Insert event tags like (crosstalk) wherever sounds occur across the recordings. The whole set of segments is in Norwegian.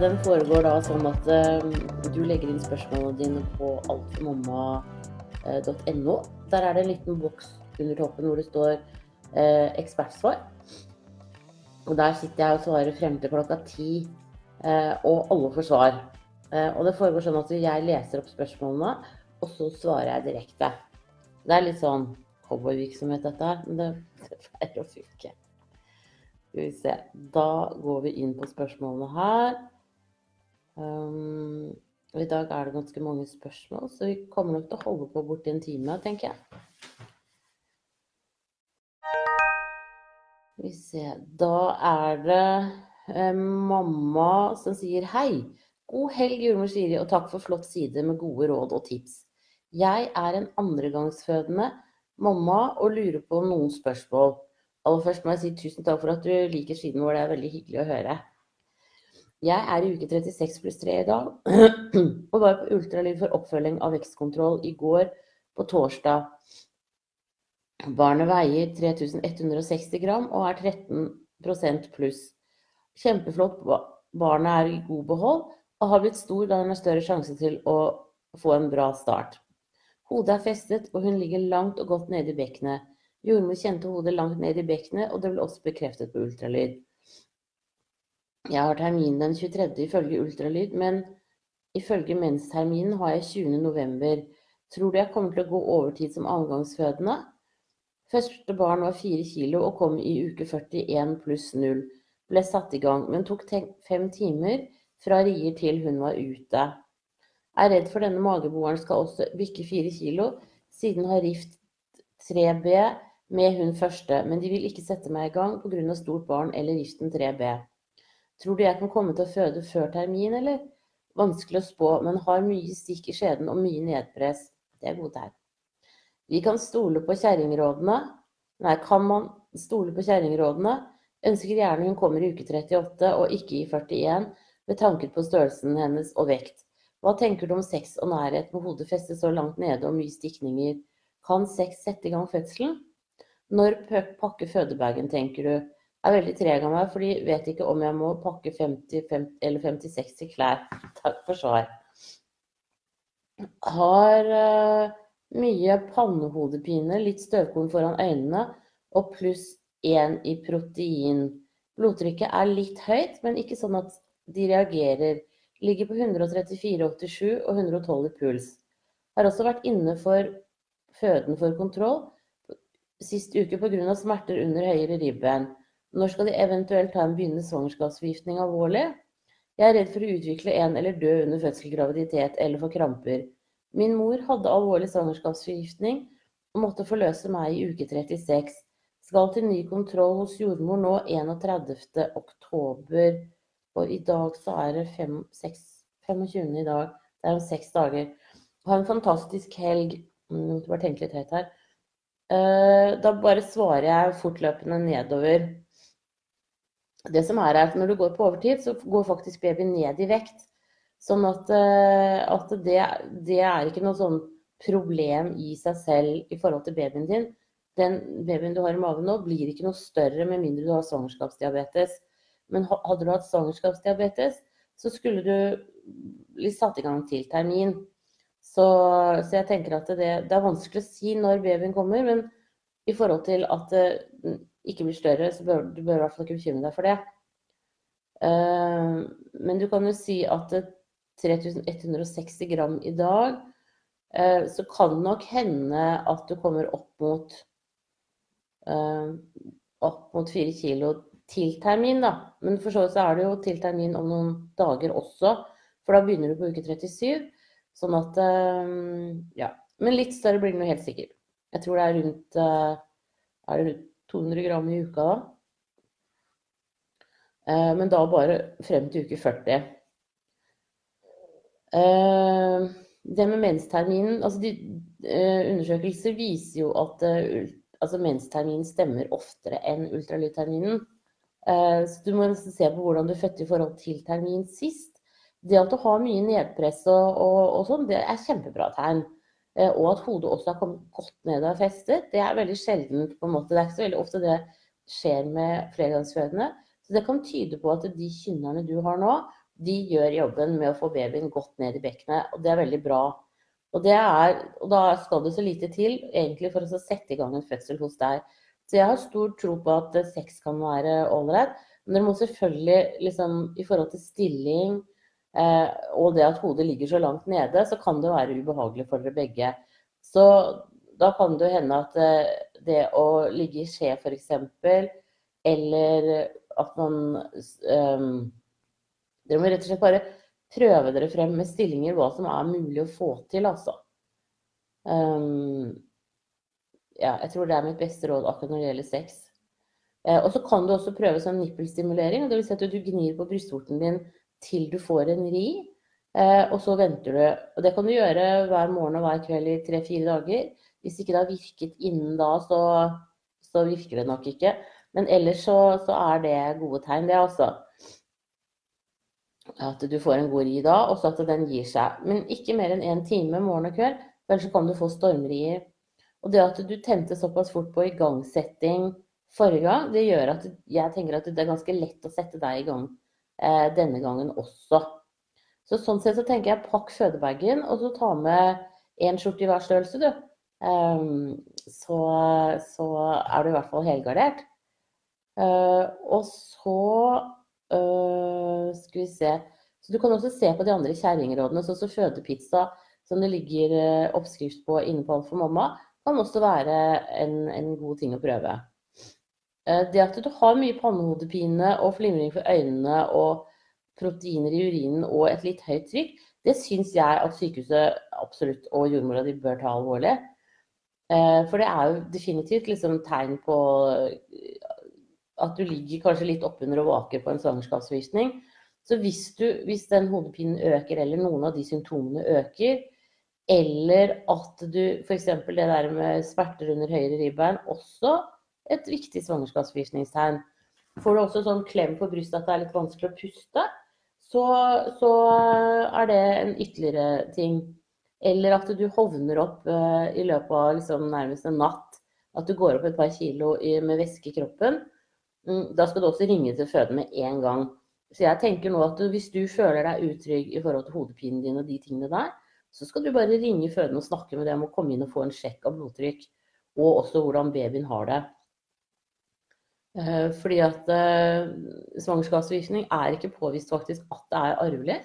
Den foregår da sånn at eh, du legger inn spørsmålene dine på altformamma.no. Der er det en liten boks under toppen hvor det står eh, ekspertsvar. Og der sitter jeg og svarer frem til klokka ti, eh, og alle får svar. Eh, Og det foregår sånn at jeg leser opp spørsmålene, og så svarer jeg direkte. Det er litt sånn cowboyvirksomhet dette her, men det (laughs) det pleier å funke. Skal vi se. Da går vi inn på spørsmålene her. Um, og I dag er det ganske mange spørsmål, så vi kommer nok til å holde på borti en time, tenker jeg. Vi ser Da er det eh, mamma som sier hei. God helg, jordmor Siri, og takk for flott side med gode råd og tips. Jeg er en andregangsfødende mamma og lurer på noen spørsmål. Aller først må jeg si tusen takk for at du liker siden vår, det er veldig hyggelig å høre. Jeg er i uke 36 pluss 3 i dag, (clears throat) og var på ultralyd for oppfølging av vekstkontroll i går på torsdag. Barnet veier 3160 gram og er 13 pluss. Kjempeflott. Barnet er i god behold og har blitt stor da hun har større sjanse til å få en bra start. Hodet er festet, og hun ligger langt og godt nede i bekkenet. Jordmor kjente hodet langt ned i bekkenet, og det ble også bekreftet på ultralyd. Jeg har termin den 23. ifølge ultralyd, men ifølge mensterminen har jeg 20. november. Tror du jeg kommer til å gå overtid som annengangsfødende? Første barn var 4 kilo og kom i uke 41 pluss 0. Ble satt i gang, men tok fem timer fra rier til hun var ute. Er redd for denne mageboeren skal også bikke 4 kilo, siden har rift 3B med hun første, men de vil ikke sette meg i gang pga. stort barn eller riften 3B. Tror du jeg kan komme til å føde før termin, eller? Vanskelig å spå, men har mye stikk i skjeden og mye nedpress. Det er gode tegn. Vi kan stole på kjerringrådene. Nei, kan man stole på kjerringrådene? Ønsker gjerne hun kommer i uke 38 og ikke i 41, med tanke på størrelsen hennes og vekt. Hva tenker du om sex og nærhet med hodet festet så langt nede og mye stikninger? Kan sex sette i gang fødselen? Når pakker pakke fødebagen, tenker du? Er veldig treg av meg, fordi vet ikke om jeg må pakke 50, 50 eller 50-60 klær. (laughs) Takk for svar. Har uh, mye pannehodepine, litt støvkorn foran øynene og pluss én i protein. Blodtrykket er litt høyt, men ikke sånn at de reagerer. Ligger på 134,87 og 112 i puls. Har også vært inne for føden for kontroll sist uke pga. smerter under høyre ribben. Når skal de eventuelt ta en begynnende svangerskapsforgiftning alvorlig? Jeg er redd for å utvikle en eller dø under fødsel, graviditet eller få kramper. Min mor hadde alvorlig svangerskapsforgiftning og måtte forløse meg i uke 36. Skal til ny kontroll hos jordmor nå 31. oktober. Og i dag så er det fem, seks, 25. i dag. Det er om seks dager. Ha en fantastisk helg. Mm, bare tenke litt høyt her. Eh, Da bare svarer jeg fortløpende nedover. Det som er, er at når du går på overtid, så går faktisk babyen ned i vekt. Sånn at, eh, at det, det er ikke noe sånn problem i seg selv i forhold til babyen din. Den babyen du har i magen nå, blir ikke noe større med mindre du har svangerskapsdiabetes. Men hadde du hatt svangerskapsdiabetes, så skulle du bli satt i gang til termin. Så, så jeg tenker at det, det er vanskelig å si når babyen kommer, men i forhold til at det ikke blir større, så bør du bør i hvert fall ikke bekymre deg for det. Eh, men du kan jo si at 3160 gram i dag, eh, så kan det nok hende at du kommer opp mot eh, opp mot 4 kilo til termin, da. Men for så vidt så er det jo til termin om noen dager også, for da begynner du på uke 37. Sånn at Ja. Men litt større blir det nå helt sikkert. Jeg tror det er rundt er det rundt 200 gram i uka da. Eh, Men da bare frem til uke 40. Eh, Det med mensterminen altså de, eh, Undersøkelser viser jo at altså mensterminen stemmer oftere enn ultralydterminen. Så du må nesten se på hvordan du fødte i forhold til termin sist. Det at du har mye nedpress og, og, og sånn, det er kjempebra tegn. Eh, Og at hodet også har kommet godt ned er festet, det er veldig sjeldent. på en måte. Det er ikke så veldig ofte det skjer med flergangsfødende. Så det kan tyde på at de kynnerne du har nå, de gjør jobben med å få babyen godt ned i bekkenet, og det er veldig bra. Og, er, og da skal det så lite til egentlig for å sette i gang en fødsel hos deg. Så jeg har stor tro på at sex kan være ålreit. Men dere må selvfølgelig liksom i forhold til stilling og det at hodet ligger så langt nede, så kan det være ubehagelig for dere begge. Så da kan det hende at eh, det å ligge i skje f.eks., eller at man um, Dere må rett og slett bare prøve dere frem med stillinger hva som er mulig å få til, altså. Um, ja, jeg tror det er mitt beste råd akkurat når det gjelder sex. Eh, og så kan du også prøve sånn nippelstimulering. Dvs. Si at du gnir på brystvorten din til du får en ri, eh, og så venter du. Og det kan du gjøre hver morgen og hver kveld i tre-fire dager. Hvis ikke det har virket innen da, så, så virker det nok ikke. Men ellers så, så er det gode tegn, det altså. At du får en god ri da, og så at den gir seg. Men ikke mer enn én time morgen og kveld, ellers kan du få stormrier. Og det at du tente såpass fort på igangsetting forrige gang, det gjør at jeg tenker at det er ganske lett å sette deg i gang eh, denne gangen også. Så sånn sett så tenker jeg pakk fødebagen, og så ta med én skjorte i hver størrelse, du. Um, så, så, er du i hvert fall helgardert. Uh, og så uh, skal vi se Så du kan også se på de andre kjerringrådene, sånn som fødepizza, som det ligger uh, oppskrift på inne på for mamma, kan også være en, en god ting å prøve. Det at du har mye pannehodepine og flimring for øynene og proteiner i urinen og et litt høyt trykk, det syns jeg at sykehuset absolutt og jordmora di bør ta alvorlig. Eh, for det er jo definitivt liksom tegn på eh, at du ligger kanskje litt oppunder og vaker på en svangerskapsvisning. Så hvis, du, hvis den hodepinen øker, eller noen av de symptomene øker, eller at du f.eks. det der med smerter under høyre ribbein, også et viktig svangerskapsvisningstegn. Får du også sånn klem på brystet at det er litt vanskelig å puste, så, så er det en ytterligere ting. Eller at du hovner opp uh, i løpet av liksom, nærmest en natt. At du går opp et par kilo i, med væske i kroppen. Mm, da skal du også ringe til føden med en gang. Så jeg tenker nå at du, hvis du føler deg utrygg i forhold til hodepinen din og de tingene der, så skal du bare ringe føden og snakke med dem og komme inn og få en sjekk av blodtrykk. Og også hvordan babyen har det. Uh, fordi at uh, svangerskapsvirkning er ikke påvist faktisk at det er arvelig.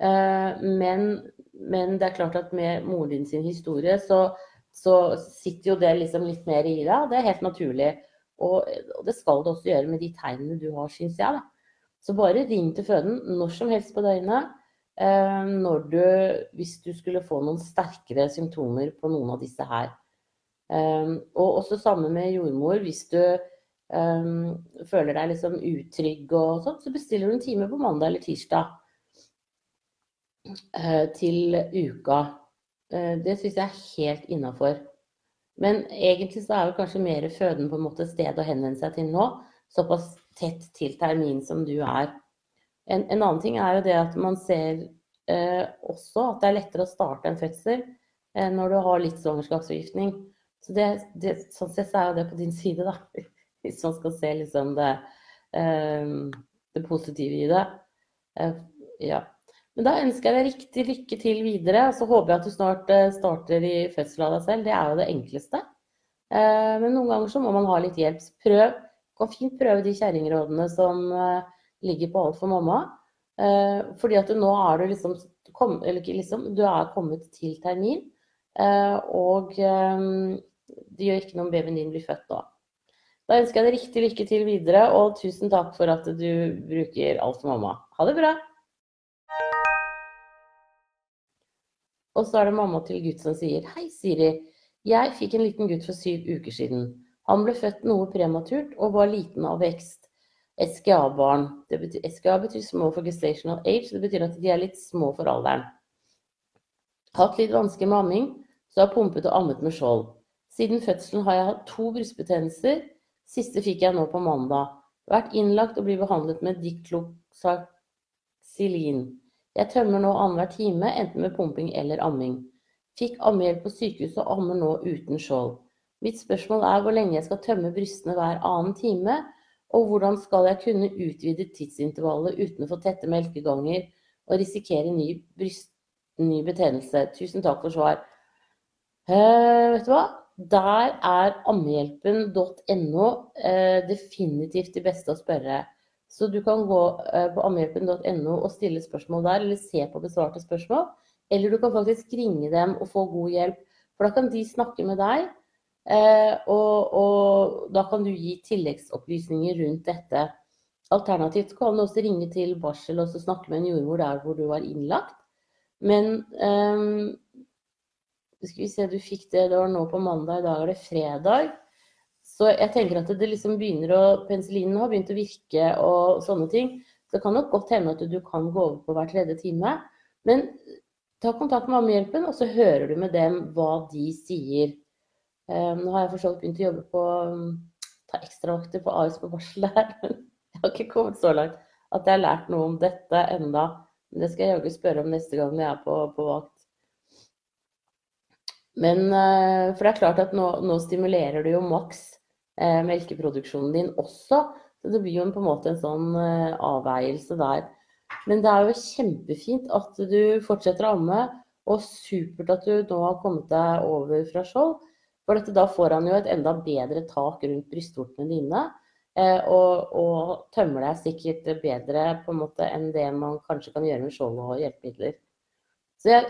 Uh, men men det er klart at med moren din sin historie, så, så sitter jo det liksom litt mer i deg. Det er helt naturlig. Og, og, det skal det også gjøre med de tegnene du har, syns jeg. Da. Så bare ring til føden når som helst på døgnet. Eh, når du, hvis du skulle få noen sterkere symptomer på noen av disse her. Eh, og også sammen med jordmor. Hvis du eh, føler deg liksom utrygg og sånn, så bestiller du en time på mandag eller tirsdag. uh, til uka. Uh, det syns jeg er helt innafor. Men egentlig så er vel kanskje mer føden på en måte sted å henvende seg til nå. Såpass tett til termin som du er. En, en annen ting er jo det at man ser eh, også at det er lettere å starte en fødsel eh, når du har litt svangerskapsforgiftning. Så det, det, sånn sett er jo det på din side, da. Hvis man skal se liksom det, eh, det positive i det. Eh, ja. Men da ønsker jeg deg riktig lykke til videre. Og så håper jeg at du snart eh, starter i fødsel av deg selv. Det er jo det enkleste. Eh, men noen ganger så må man ha litt hjelp. Prøv. Kan fint prøve de kjerringrådene som ligger på Alt for mamma. Fordi at nå er du liksom, ikke liksom, du er kommet til termin. Og det gjør ikke noe om babyen din blir født da. Da ønsker jeg deg riktig lykke til videre, og tusen takk for at du bruker Alt for mamma. Ha det bra! Og så er det mamma til gutt som sier Hei, Siri. Jeg fikk en liten gutt for syv uker siden. Han ble født noe prematurt og var liten av vekst. SGA-barn. SGA betyr små for gestational age. Det betyr at de er litt små for alderen. Hatt litt vansker med amming, så har pumpet og ammet med skjold. Siden fødselen har jeg hatt to brystbetennelser. Siste fikk jeg nå på mandag. Vært innlagt og blir behandlet med dikloxacilin. Jeg tømmer nå annenhver time, enten med pumping eller amming. Fikk ammehjelp på sykehuset og ammer nå uten skjold. Mitt spørsmål er hvor lenge jeg skal tømme brystene hver annen time, Og hvordan skal jeg kunne utvide tidsintervallet uten å få tette melkeganger og risikere ny, bryst, ny betennelse? Tusen takk for svar. Uh, vet du hva? Der er ammehjelpen.no uh, definitivt de beste å spørre. Så du kan gå uh, på ammehjelpen.no og stille spørsmål der, eller se på besvarte spørsmål. Eller du kan faktisk ringe dem og få god hjelp. For da kan de snakke med deg Eh, og, og, da kan du gi tilleggsopplysninger rundt dette. Alternativt kan du også ringe til barsel og snakke med en jordmor der hvor du var innlagt. Men um, skal vi se, du fikk det, det var nå på mandag, i dag er det fredag. Så jeg tenker at det liksom begynner å Penicillinen har begynt å virke og sånne ting. Så det kan nok godt hende at du kan gå over på hver tredje time. Men ta kontakt med Ammehjelpen, og så hører du med dem hva de sier. Um, nå har jeg for så vidt begynt å jobbe på um, ta ekstravakter på AS på barsel her. (laughs) jeg har ikke kommet så langt at jeg har lært noe om dette enda. Men det skal jeg jaggu spørre om neste gang jeg er på, på vakt. Men uh, For det er klart at nå, nå stimulerer du jo maks eh, melkeproduksjonen din også. Så det blir jo på en måte en sånn eh, avveielse der. Men det er jo kjempefint at du fortsetter å amme, og supert at du nå har kommet deg over fra skjold. For dette, da får han jo et enda bedre tak rundt brystvortene dine. Eh, og, og, tømmer deg sikkert bedre på en måte enn det man kanskje kan gjøre med skjold og hjelpemidler.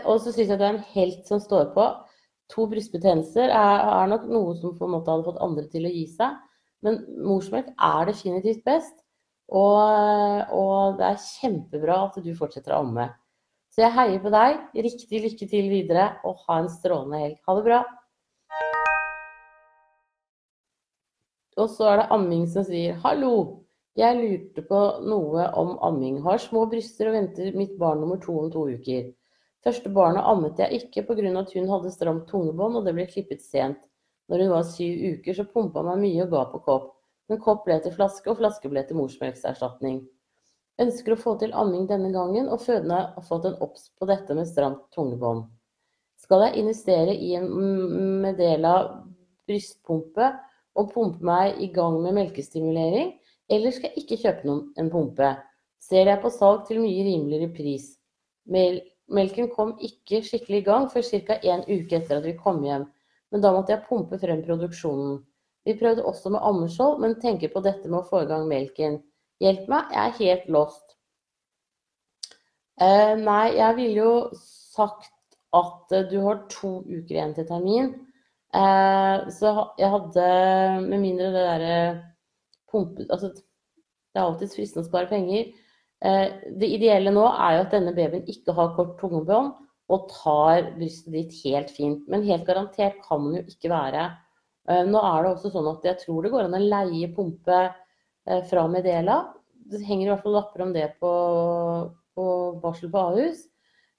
Og så syns jeg du er en helt som står på. To brystbetennelser er, er, nok noe som på en måte hadde fått andre til å gi seg. Men morsmelk er definitivt best. Og, og det er kjempebra at du fortsetter å amme. Så jeg heier på deg. Riktig lykke til videre, og ha en strålende helg. Ha det bra. Og så er det amming som sier hallo. Jeg lurte på noe om amming. Har små bryster og venter mitt barn nummer to om to uker. Første barnet ammet jeg ikke pga. at hun hadde stramt tungebånd og det ble klippet sent. Når hun var syv uker, så pumpa meg mye og ga på kopp. Men kopp ble til flaske, og flaske ble til morsmelkserstatning. Ønsker å få til amming denne gangen, og fødende har fått en obs på dette med stramt tungebånd. Skal jeg investere i en Medela brystpumpe og pumpe meg i gang med melkestimulering, eller skal jeg ikke kjøpe noen, en pumpe? Ser jeg på salg til mye rimeligere pris. Mel melken kom ikke skikkelig i gang før ca. en uke etter at vi kom hjem, men da måtte jeg pumpe frem produksjonen. Vi prøvde også med ammeskjold, men tenker på dette med å få i gang melken. Hjelp meg, jeg er helt lost. Eh, nei, jeg ville jo sagt at uh, du har to uker igjen til termin. Eh, så jeg hadde, med mindre det derre pumpe... Altså, det er alltid fristende å spare penger. Eh, det ideelle nå er jo at denne babyen ikke har kort tungebånd og tar brystet ditt helt fint. Men helt garantert kan den jo ikke være. Eh, nå er det også sånn at jeg tror det går an å leie pumpe fra Medela. Det henger i hvert fall lapper om det på, på barsel på Ahus.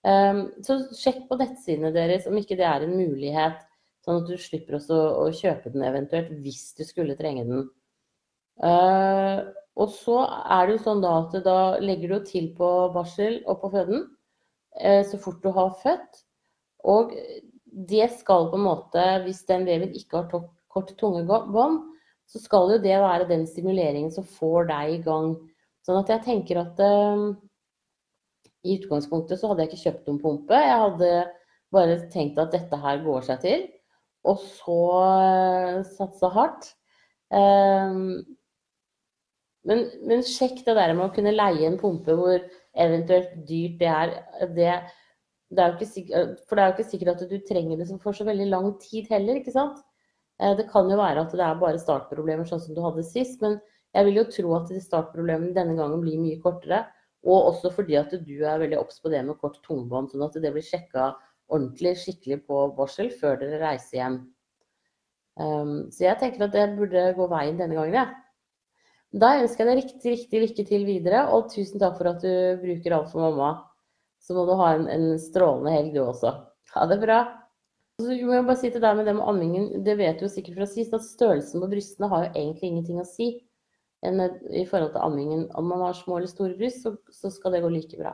Så sjekk på nettsidene deres om ikke det er en mulighet. Sånn at du slipper også å kjøpe den eventuelt hvis du skulle trenge den. Og så er det jo sånn da at da legger du til på barsel og på føden uh, så fort du har født. Og det skal på en måte, hvis den veven ikke har kort tungebånd, så skal jo det være den stimuleringen som får deg i gang. Sånn at jeg tenker at uh, i utgangspunktet så hadde jeg ikke kjøpt noen pumpe. Jeg hadde bare tenkt at dette her går seg til og så uh, satse hardt. Um, men, men, sjekk det der med å kunne leie en pumpe hvor eventuelt dyrt det er. Det, det er sikkert, for det er jo ikke sikkert at du trenger det for så veldig lang tid heller, ikke sant. Uh, det kan jo være at det er bare startproblemer sånn som du hadde sist, men jeg vil jo tro at startproblemene denne gangen blir mye kortere. Og også fordi at du er veldig obs på det med kort tungebånd, sånn at det blir sjekka ordentlig skikkelig på varsel før dere reiser hjem. Um, så jeg tenker at det burde gå veien denne gangen, jeg. Ja. Da ønsker jeg deg riktig, riktig lykke til videre, og tusen takk for at du bruker alt for mamma. Så må du ha en, en strålende helg, du også. Ha det bra. Så må jeg bare si til deg med det med ammingen, det vet du jo sikkert fra sist, at størrelsen på brystene har jo egentlig ingenting å si i forhold til ammingen. Om man har små eller store bryst, så, så skal det gå like bra.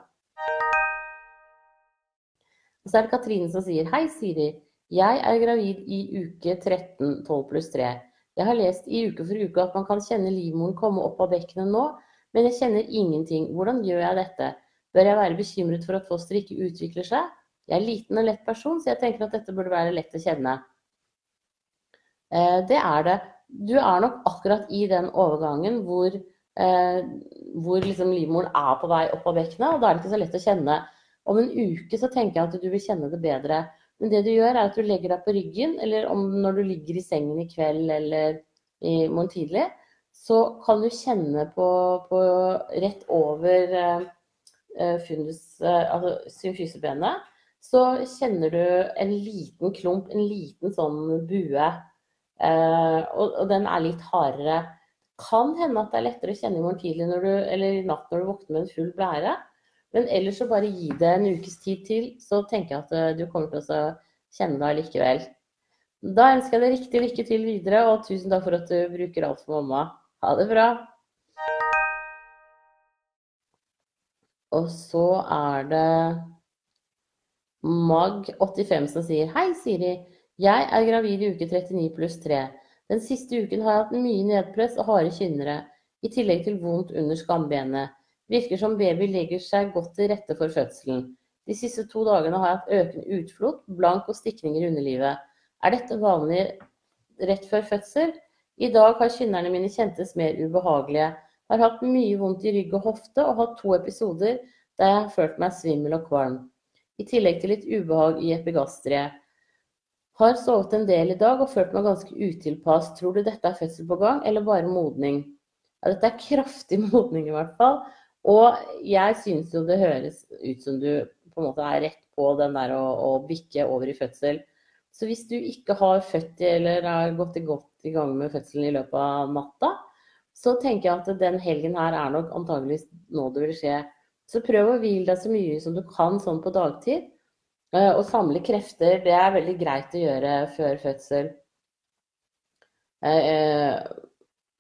Og så er det Katrine som sier Hei, Siri. Jeg er gravid i uke 13, 12 pluss 3. Jeg har lest i uke for uke at man kan kjenne livmoren komme opp av bekkenet nå, men jeg kjenner ingenting. Hvordan gjør jeg dette? Bør jeg være bekymret for at fosteret ikke utvikler seg? Jeg er liten og lett person, så jeg tenker at dette burde være lett å kjenne. Eh, det er det. Du er nok akkurat i den overgangen hvor, eh, hvor liksom livmoren er på vei opp av bekkenet, og da er det ikke så lett å kjenne. Om en uke så tenker jeg at du vil kjenne det bedre. Men det du gjør, er at du legger deg på ryggen, eller om når du ligger i sengen i kveld eller i morgen tidlig, så kan du kjenne på, på rett over uh, fundus, uh, altså symfysebenet, så kjenner du en liten klump, en liten sånn bue. Uh, og, og, den er litt hardere. Kan hende at det er lettere å kjenne i morgen tidlig du, eller i natt når du våkner med en full blære. Men ellers så bare gi det en ukes tid til, så tenker jeg at eh, du kommer til å kjenne det allikevel. Da ønsker jeg deg riktig lykke til videre, og tusen takk for at du bruker alt for mamma. Ha det bra. Og så er det Mag85 som sier Hei, Siri. Jeg er gravid i uke 39 pluss 3. Den siste uken har jeg hatt mye nedpress og harde kynnere, i tillegg til vondt under skambenet. Virker som baby legger seg godt til rette for fødselen. De siste to dagene har jeg hatt økende utflod, blank og stikninger i underlivet. Er dette vanlig rett før fødsel? I dag har kynnerne mine kjentes mer ubehagelige. Har hatt mye vondt i rygg og hofte og hatt to episoder der jeg har følt meg svimmel og kvalm. I tillegg til litt ubehag i epigastriet. Har sovet en del i dag og følt meg ganske utilpass. Tror du dette er fødsel på gang, eller bare modning? Ja, dette er kraftig (laughs) modning i hvert fall. Og jeg syns jo det høres ut som du på en måte er rett på den der å, å bikke over i fødsel. Så hvis du ikke har født eller har gått godt i gang med fødselen i løpet av natta, så tenker jeg at den helgen her er nok antageligvis nå det vil skje. Så prøv å hvile deg så mye som du kan sånn på dagtid. Å samle krefter. Det er veldig greit å gjøre før fødsel. Eh, eh,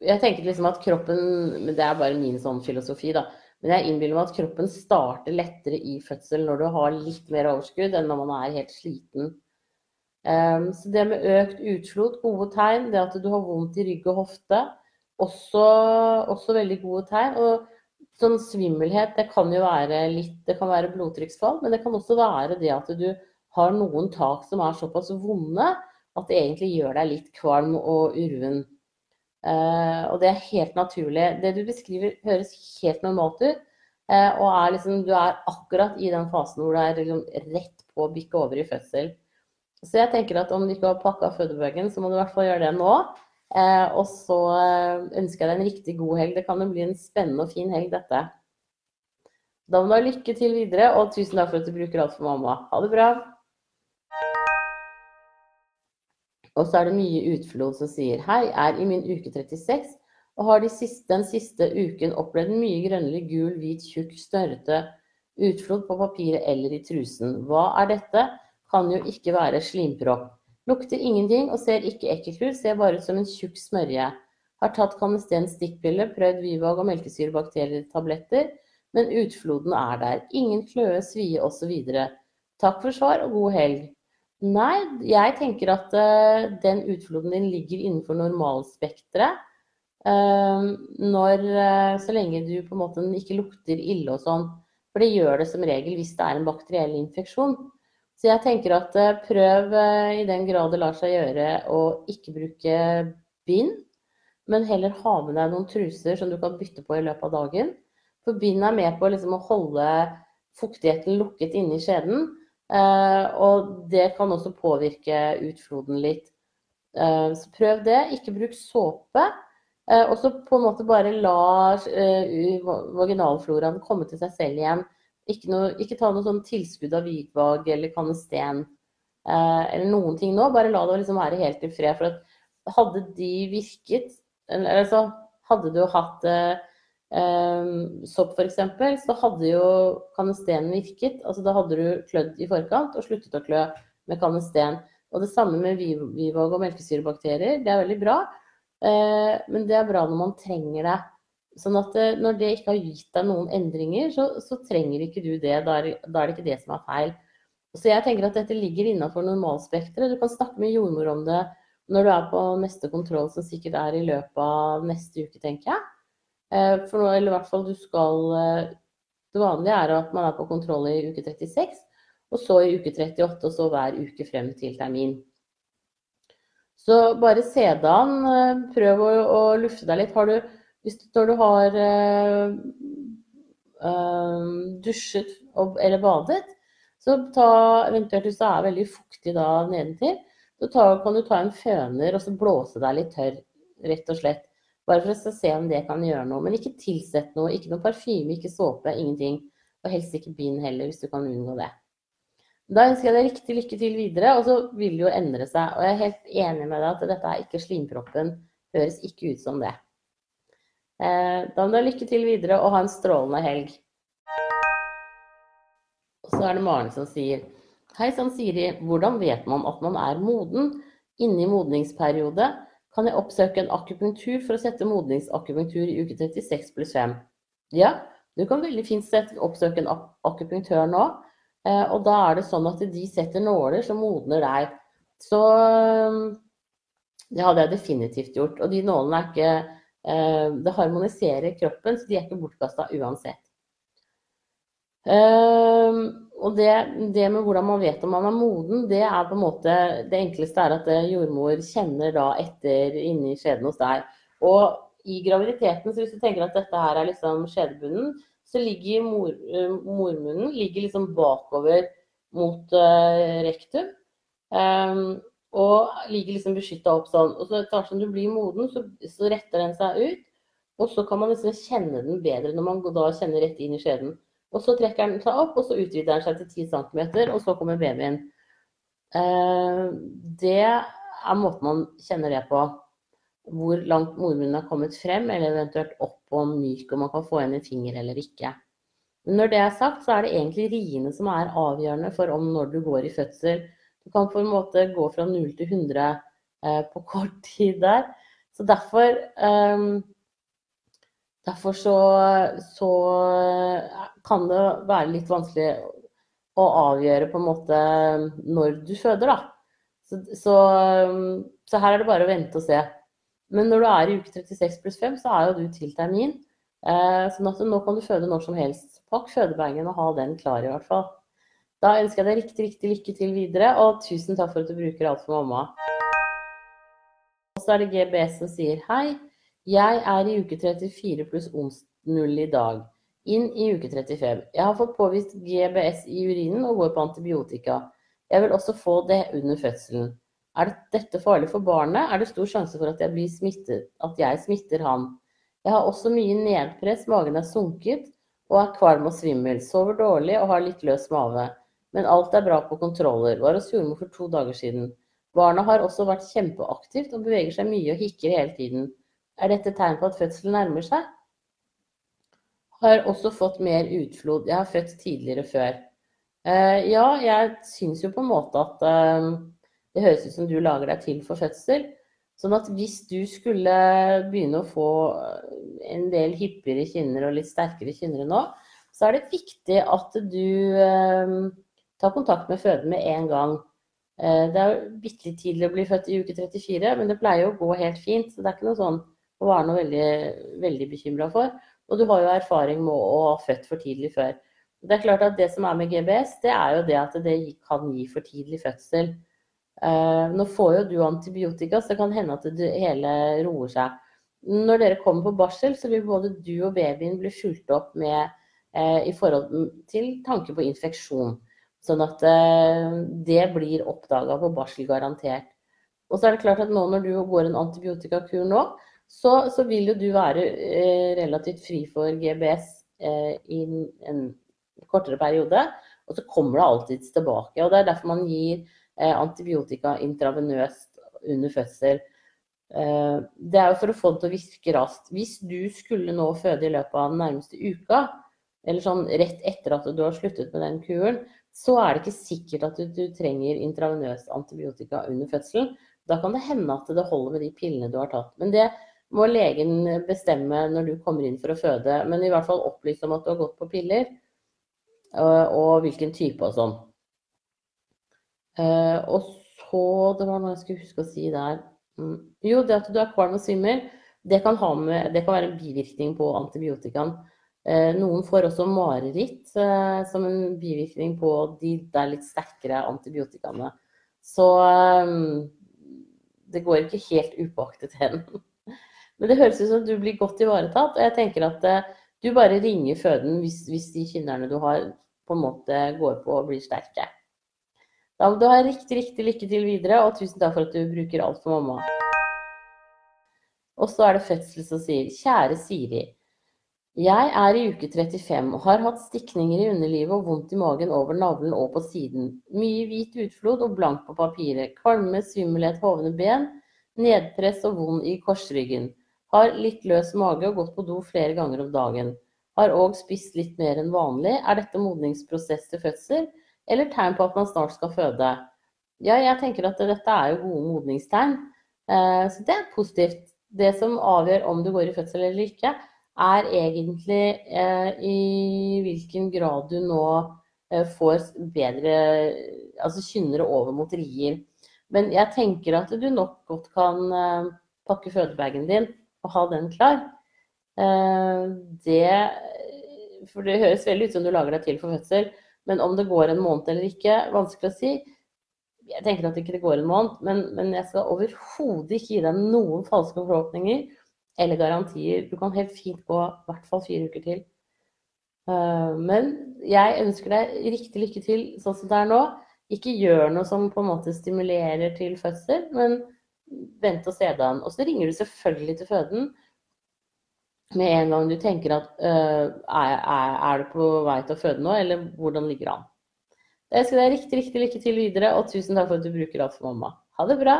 jeg tenker liksom at kroppen det er bare min sånn filosofi, da. Men jeg innbiller meg at kroppen starter lettere i fødsel når du har litt mer overskudd enn når man er helt sliten. Um, så det med økt utflod, gode tegn. Det at du har vondt i rygg og hofte, også, også veldig gode tegn. Og sånn svimmelhet, det kan jo være litt Det kan være blodtrykksfall, men det kan også være det at du har noen tak som er såpass vonde at det egentlig gjør deg litt kvalm og urven. Uh, og det er helt naturlig. Det du beskriver, høres helt normalt ut. Uh, og er liksom, du er akkurat i den fasen hvor du er liksom rett på å bikke over i fødsel. Så jeg tenker at om du ikke har pakka fødebagen, så må du i hvert fall gjøre det nå. Uh, og så ønsker jeg deg en riktig god helg. Det kan jo bli en spennende og fin helg, dette. Da må du ha lykke til videre, og tusen takk for at du bruker alt for mamma. Ha det bra. Og så er det mye utflod som sier hei, er i min uke 36 og har de siste, den siste uken opplevd mye grønnlig, gul, hvit, tjukk, snørrete utflod på papiret eller i trusen. Hva er dette? Kan jo ikke være slimpropp. Lukter ingenting og ser ikke ekkelt ut, ser bare ut som en tjukk smørje. Har tatt Canesten stikkpille, prøvd Vivag og melkesyrebakterietabletter, men utfloden er der. Ingen kløe, svie osv. Takk for svar og god helg. Nei, jeg tenker at uh, den utfloden din ligger innenfor normalspekteret. Uh, når, uh, så lenge du på en måte ikke lukter ille og sånn. For det gjør det som regel hvis det er en bakteriell infeksjon. Så jeg tenker at prøv i den grad det lar seg gjøre å ikke bruke bind, men heller ha med deg noen truser som du kan bytte på i løpet av dagen. For bind er med på liksom, å holde fuktigheten lukket inne i skjeden. Eh, og det kan også påvirke utfloden litt. Eh, så prøv det. Ikke bruk såpe. Eh, og så på en måte bare la vaginalfloraen komme til seg selv igjen. Ikke, noe, ikke ta noe sånn tilskudd av Vigvag eller Canesten eller noen ting nå. Bare la det liksom være helt i fred. For hadde de virket eller, altså, hadde du hatt sopp f.eks., så hadde jo kanesten virket. altså Da hadde du klødd i forkant og sluttet å klø med kanesten. Og det samme med Vivag og melkesyrebakterier. Det er veldig bra, uh, men det er bra når man trenger det. Sånn at uh, når det ikke har gitt deg noen endringer, så, så trenger ikke du det. Da er, da er, det ikke det som er feil. Så jeg tenker at dette ligger innafor normalspekteret. Du kan snakke med jordmor om det når du er på neste kontroll, som sikkert er i løpet av neste uke, tenker jeg. Eh, for nå, eller i hvert fall du skal eh, Det vanlige er at man er på kontroll i uke 36, og så i uke 38, og så hver uke frem til termin. Så bare se det an. Eh, prøv å, å, lufte deg litt. Har du, hvis du, når du har øh, dusjet eller badet, så ta eventuelt hvis det er veldig fuktig da nedentil, så ta, kan du ta en føner og så blåse deg litt tørr, rett og slett. Bare for å se om det kan gjøre noe. Men ikke tilsett noe. Ikke noe parfyme, ikke såpe, ingenting. Og helst ikke bind heller, hvis du kan unngå det. Da ønsker jeg deg riktig lykke til videre, og så vil det jo endre seg. Og jeg er helt enig med deg at dette er ikke slimproppen. Høres ikke ut som det. Eh, da må du ha lykke til videre, og ha en strålende helg. Og så er det Maren som sier Hei sann, Siri. Hvordan vet man at man er moden? Inne i modningsperiode kan jeg oppsøke en akupunktur for å sette modningsakupunktur i uke 36 pluss 5. Ja, du kan veldig fint sette, oppsøke en akupunktør nå. Eh, og da er det sånn at de setter nåler som modner deg. Så det hadde jeg definitivt gjort. Og de nålene er ikke eh, Det harmoniserer kroppen, så de er ikke bortkasta uansett. Uh, og det, det, med hvordan man vet om man er moden, det er på en måte Det enkleste er at eh, jordmor kjenner da etter inni skjeden hos deg. Og i graviditeten, så hvis du tenker at dette her er liksom skjedebunnen, så ligger mor, uh, mormunnen ligger liksom bakover mot uh, rektum. Um, og ligger liksom beskytta opp sånn. Og så etter hvert som du blir moden, så, så, retter den seg ut. Og så kan man liksom kjenne den bedre når man da kjenner rett inn i skjeden. Og så trekker den seg opp, og så utvider den seg til 10 cm, og så kommer babyen. Eh, det er måten man kjenner det på. Hvor langt mormunnen har kommet frem, eller eventuelt opp og myk, om man kan få igjen en finger eller ikke. Men når det er sagt, så er det egentlig riene som er avgjørende for om når du går i fødsel. Du kan på en måte gå fra 0 til 100 eh, på kort tid der. Så derfor um, Derfor så, så, kan det være litt vanskelig å avgjøre på en måte når du føder, da. Så, så, så, her er det bare å vente og se. Men når du er i uke 36 pluss 5, så er jo du til termin. Eh, sånn at nå kan du føde når som helst. Pakk fødebagen og ha den klar, i hvert fall. Da ønsker jeg deg riktig, riktig lykke til videre, og tusen takk for at du bruker alt for mamma. Og så er det GBS som sier hei. Jeg er i uke 34 pluss ons 0 i dag. Inn i uke 35. Jeg har fått påvist GBS i urinen og går på antibiotika. Jeg vil også få det under fødselen. Er dette farlig for barnet, er det stor sjanse for at jeg, smittet, at jeg smitter han. Jeg har også mye nedpress, magen er sunket og er kvalm og svimmel. Sover dårlig og har litt løs mage. Men alt er bra på kontroller. Var hos jordmor for to dager siden. Barna har også vært kjempeaktivt og beveger seg mye og hikker hele tiden. Er dette tegn på at fødselen nærmer seg? Har også fått mer utflod. Jeg har født tidligere før. Uh, ja, jeg syns jo på en måte at uh, det høres ut som du lager deg til for fødsel. Sånn at hvis du skulle begynne å få en del hyppigere kynner og litt sterkere kinner nå, så er det viktig at du uh, tar kontakt med føden med en gang. Det er jo bitte litt tidlig å bli født i uke 34, men det pleier å gå helt fint. Så det er ikke noe sånn å er noe veldig, veldig bekymra for. Og du har jo erfaring med å ha født for tidlig før. Det er klart at det som er med GBS, det er jo det at det kan gi for tidlig fødsel. Uh, nå får jo du antibiotika, så det kan hende at det hele roer seg. Når dere kommer på barsel, så vil både du og babyen bli fulgt opp med uh, i forhold til tanke på infeksjon. Sånn at uh, det blir oppdaga på barsel, garantert. Og så er det klart at nå når du går en antibiotikakur nå, så, så vil jo du være eh, relativt fri for GBS eh, i en kortere periode. Og så kommer det alltid tilbake. og Det er derfor man gir eh, antibiotika intravenøst under fødsel. Det er jo for å få det til å virke raskt. Hvis du skulle nå føde i løpet av den nærmeste uka, eller sånn rett etter at du har sluttet med den kuren, så er det ikke sikkert at du, du trenger intravenøst antibiotika under fødselen. Da kan det hende at det holder med de pillene du har tatt. Men det må legen bestemme når du kommer inn for å føde. Men i hvert fall opplyse om at du har gått på piller, og hvilken type og sånn. Eh, og så Det var noe jeg skulle huske å si der. Mm. Jo, det at du er kvalm og svimmel, det kan, med, det kan være en bivirkning på antibiotikaen. Eh, noen får også mareritt eh, som en bivirkning på de der litt sterkere antibiotikaene. Så eh, det går ikke helt upåaktet hen. (laughs) Men det høres ut som du blir godt ivaretatt. Og jeg tenker at eh, du bare ringer føden hvis, hvis de kynnerne du har, på en måte går på og blir sterke. Da må du ha riktig, riktig lykke til videre, og tusen takk for at du bruker alt for mamma. Og så er det fødsel som sier Kjære Siri. Jeg er i uke 35 og har hatt stikninger i underlivet og vondt i magen over navlen og på siden. Mye hvit utflod og blank på papiret. Kvalme, svimmelhet, hovne ben. Nedpress og vond i korsryggen. Har litt løs mage og gått på do flere ganger om dagen. Har òg spist litt mer enn vanlig. Er dette modningsprosess til fødsel? eller tegn på at man snart skal føde. Ja, jeg tenker at dette er jo gode modningstegn, eh, så det er positivt. Det som avgjør om du går i fødsel eller ikke, er egentlig eh, i hvilken grad du nå eh, får bedre Altså kynnere over mot rier. Men jeg tenker at du nok godt kan pakke fødebagen din og ha den klar. Det For det høres veldig ut som du lager deg til for fødsel. Men om det går en måned eller ikke, vanskelig å si. Jeg tenker at det ikke går en måned, men, men jeg skal overhodet ikke gi deg noen falske forhåpninger eller garantier. Du kan helt fint gå i hvert fall fire uker til. Uh, men jeg ønsker deg riktig lykke til sånn som det er nå. Ikke gjør noe som på en måte stimulerer til fødsel, men vent og se deg an. Og så ringer du selvfølgelig til føden med en gang du tenker at uh, er, er, du på vei til å føde nå, eller hvordan ligger det an? Jeg ønsker deg riktig, riktig lykke til videre, og tusen takk for at du bruker alt for mamma. Ha det bra!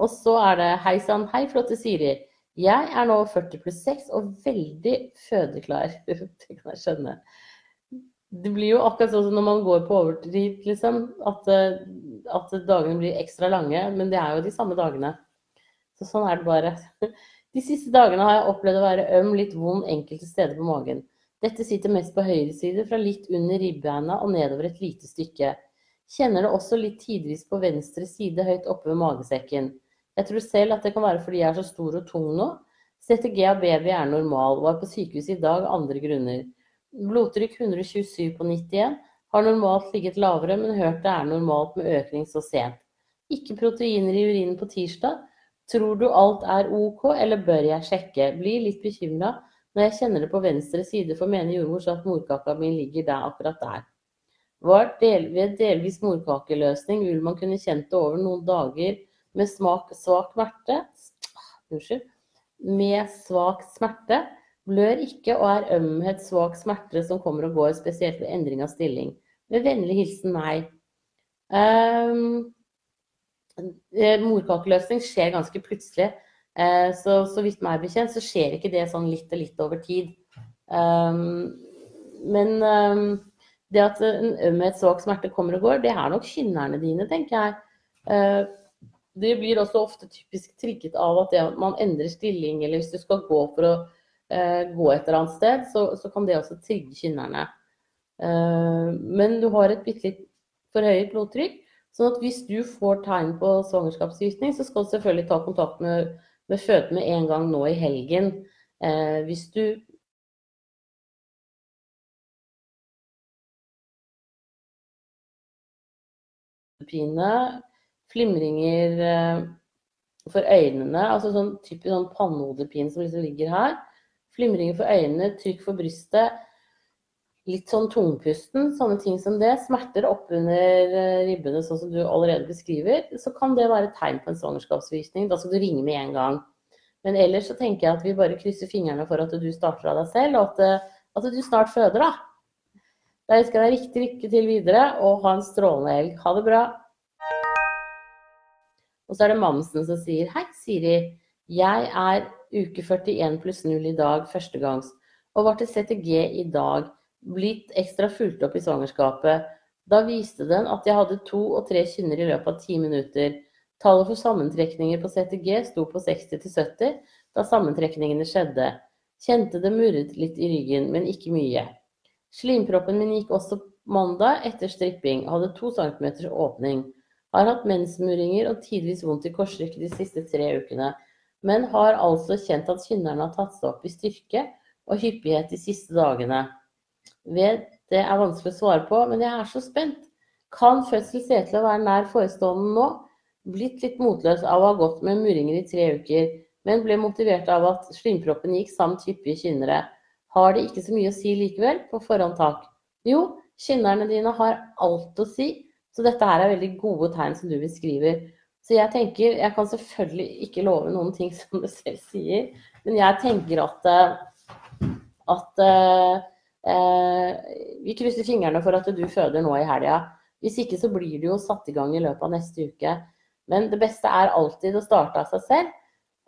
Og så er det hei sann, hei flotte Siri. Jeg er nå 40 pluss 6 og veldig fødeklar. (laughs) det kan jeg skjønne. Det blir jo akkurat sånn som når man går på overtid, liksom. At, eh, at dagene blir ekstra lange. Men det er jo de samme dagene. Så sånn er det bare. (laughs) De siste dagene har jeg opplevd å være øm, litt vond enkelte steder på magen. Dette sitter mest på høyre side, fra litt under ribbeina og nedover et lite stykke. Kjenner det også litt tidvis på venstre side høyt oppe ved magesekken. Jeg tror selv at det kan være fordi jeg er så stor og tung nå. CTG av baby er normal, var på sykehuset i dag av andre grunner. Blodtrykk 127 på 91. Har normalt ligget lavere, men hørt det er normalt med økning så sent. Ikke proteiner i urinen på tirsdag. Tror du alt er ok, eller bør jeg sjekke? Blir litt bekymra når jeg kjenner det på venstre side, for mener jordmor at morkaka mi ligger der akkurat der. Del, ved delvis morkakeløsning vil man kunne kjent det over noen dager med smak, svak smerte. Unnskyld. Med svak smerte. Blør ikke og er ømhet, svak smerte som kommer og går, spesielt ved endring av stilling. Med vennlig hilsen meg. Um, Eh, morkakeløsning skjer ganske plutselig. Uh, så, så vidt meg bekjent så skjer ikke det sånn litt og litt over tid. Um, men um, det at en ømhet, svak smerte kommer og går, det er nok kynnerne dine, tenker jeg. Uh, det blir også ofte typisk trigget av at man endrer stilling, eller hvis du skal gå for å gå et eller annet sted, så, så kan det også trigge kynnerne. Uh, men du har et bitte litt forhøyet blodtrykk, Sånn at hvis du får tegn på svangerskapsgiftning, så skal du selvfølgelig ta kontakt med, med føden med en gang nå i helgen. Eh, hvis du Pine, flimringer eh, for øynene, altså sånn typisk sånn pannehodepine som liksom ligger her. Flimringer for øynene, trykk for brystet litt sånn tungpusten, sånne ting som det, smerter oppunder eh, ribbene sånn som du allerede beskriver, så kan det være et tegn på en svangerskapsvisning. Da skal du ringe med en gang. Men ellers så tenker jeg at vi bare krysser fingrene for at du starter av deg selv, og at, eh, at du snart føder, da. Da ønsker jeg deg riktig lykke til videre, og ha en strålende helg. Ha det bra. Og så er det Mamsen som sier Hei, Siri. Jeg er uke 41 pluss 0 i dag, førstegangs, og var til CTG i dag blitt ekstra fulgt opp i svangerskapet. Da viste den at jeg hadde to og tre kynner i løpet av ti minutter. Tallet for sammentrekninger på CTG sto på 60 70 da sammentrekningene skjedde. Kjente det murret litt i ryggen, men ikke mye. Slimproppen min gikk også mandag etter stripping, hadde to centimeters åpning. Har hatt mensmuringer og tidvis vondt i korsryggen de siste tre ukene. Men har altså kjent at kynnerne har tatt seg opp i styrke og hyppighet de siste dagene. Ved det er vanskelig å svare på, men jeg er så spent. Kan fødsel se til å være nær forestående nå? Blitt litt motløs av å ha gått med muringer i tre uker, men ble motivert av at slimproppen gikk samt hyppige kynnere. Har det ikke så mye å si likevel? På forhånd takk. Jo, kynnerne dine har alt å si, så dette her er veldig gode tegn som du beskriver. Så jeg tenker, jeg kan selvfølgelig ikke love noen ting (laughs) som du selv sier, men jeg tenker at, eh, at eh, vi krysser fingrene for at du føder nå i helga. Hvis ikke så blir det jo satt i gang i løpet av neste uke. Men det beste er alltid å starte av seg selv.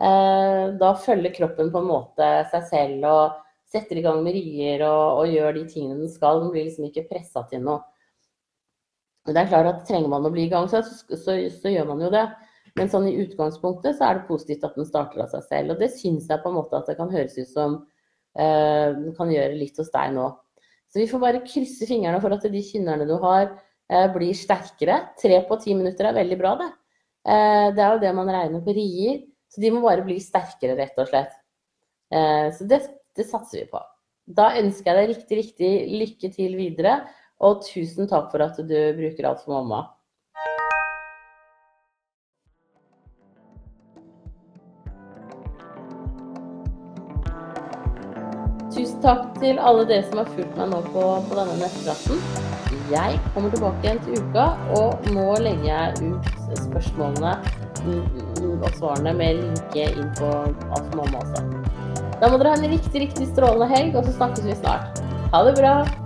Eh, da følger kroppen på en måte seg selv og setter i gang med rier og, og gjør de tingene den skal. Den blir liksom ikke pressa til noe. Det er klart at Trenger man å bli i gang, så, så, så, gjør man jo det. Men sånn i utgangspunktet så er det positivt at den starter av seg selv. Og det syns jeg på en måte at det kan høres ut som den kan gjøre litt hos deg nå. Så vi får bare krysse fingrene for at de kynnerne du har, eh, blir sterkere. Tre på ti minutter er veldig bra, det. Eh, det er jo det man regner på rier. Så de må bare bli sterkere, rett og slett. Så det, det satser vi på. Da ønsker jeg deg riktig, riktig lykke til videre. Og tusen takk for at du bruker alt for mamma. Tusen takk til alle dere som har fulgt meg nå på, på denne nettpraten. Jeg kommer tilbake igjen til uka, og nå legger jeg ut spørsmålene og svarene med linke inn på Alt for mamma også. Da må dere ha en riktig, riktig strålende helg, og så snakkes vi snart. Ha det bra!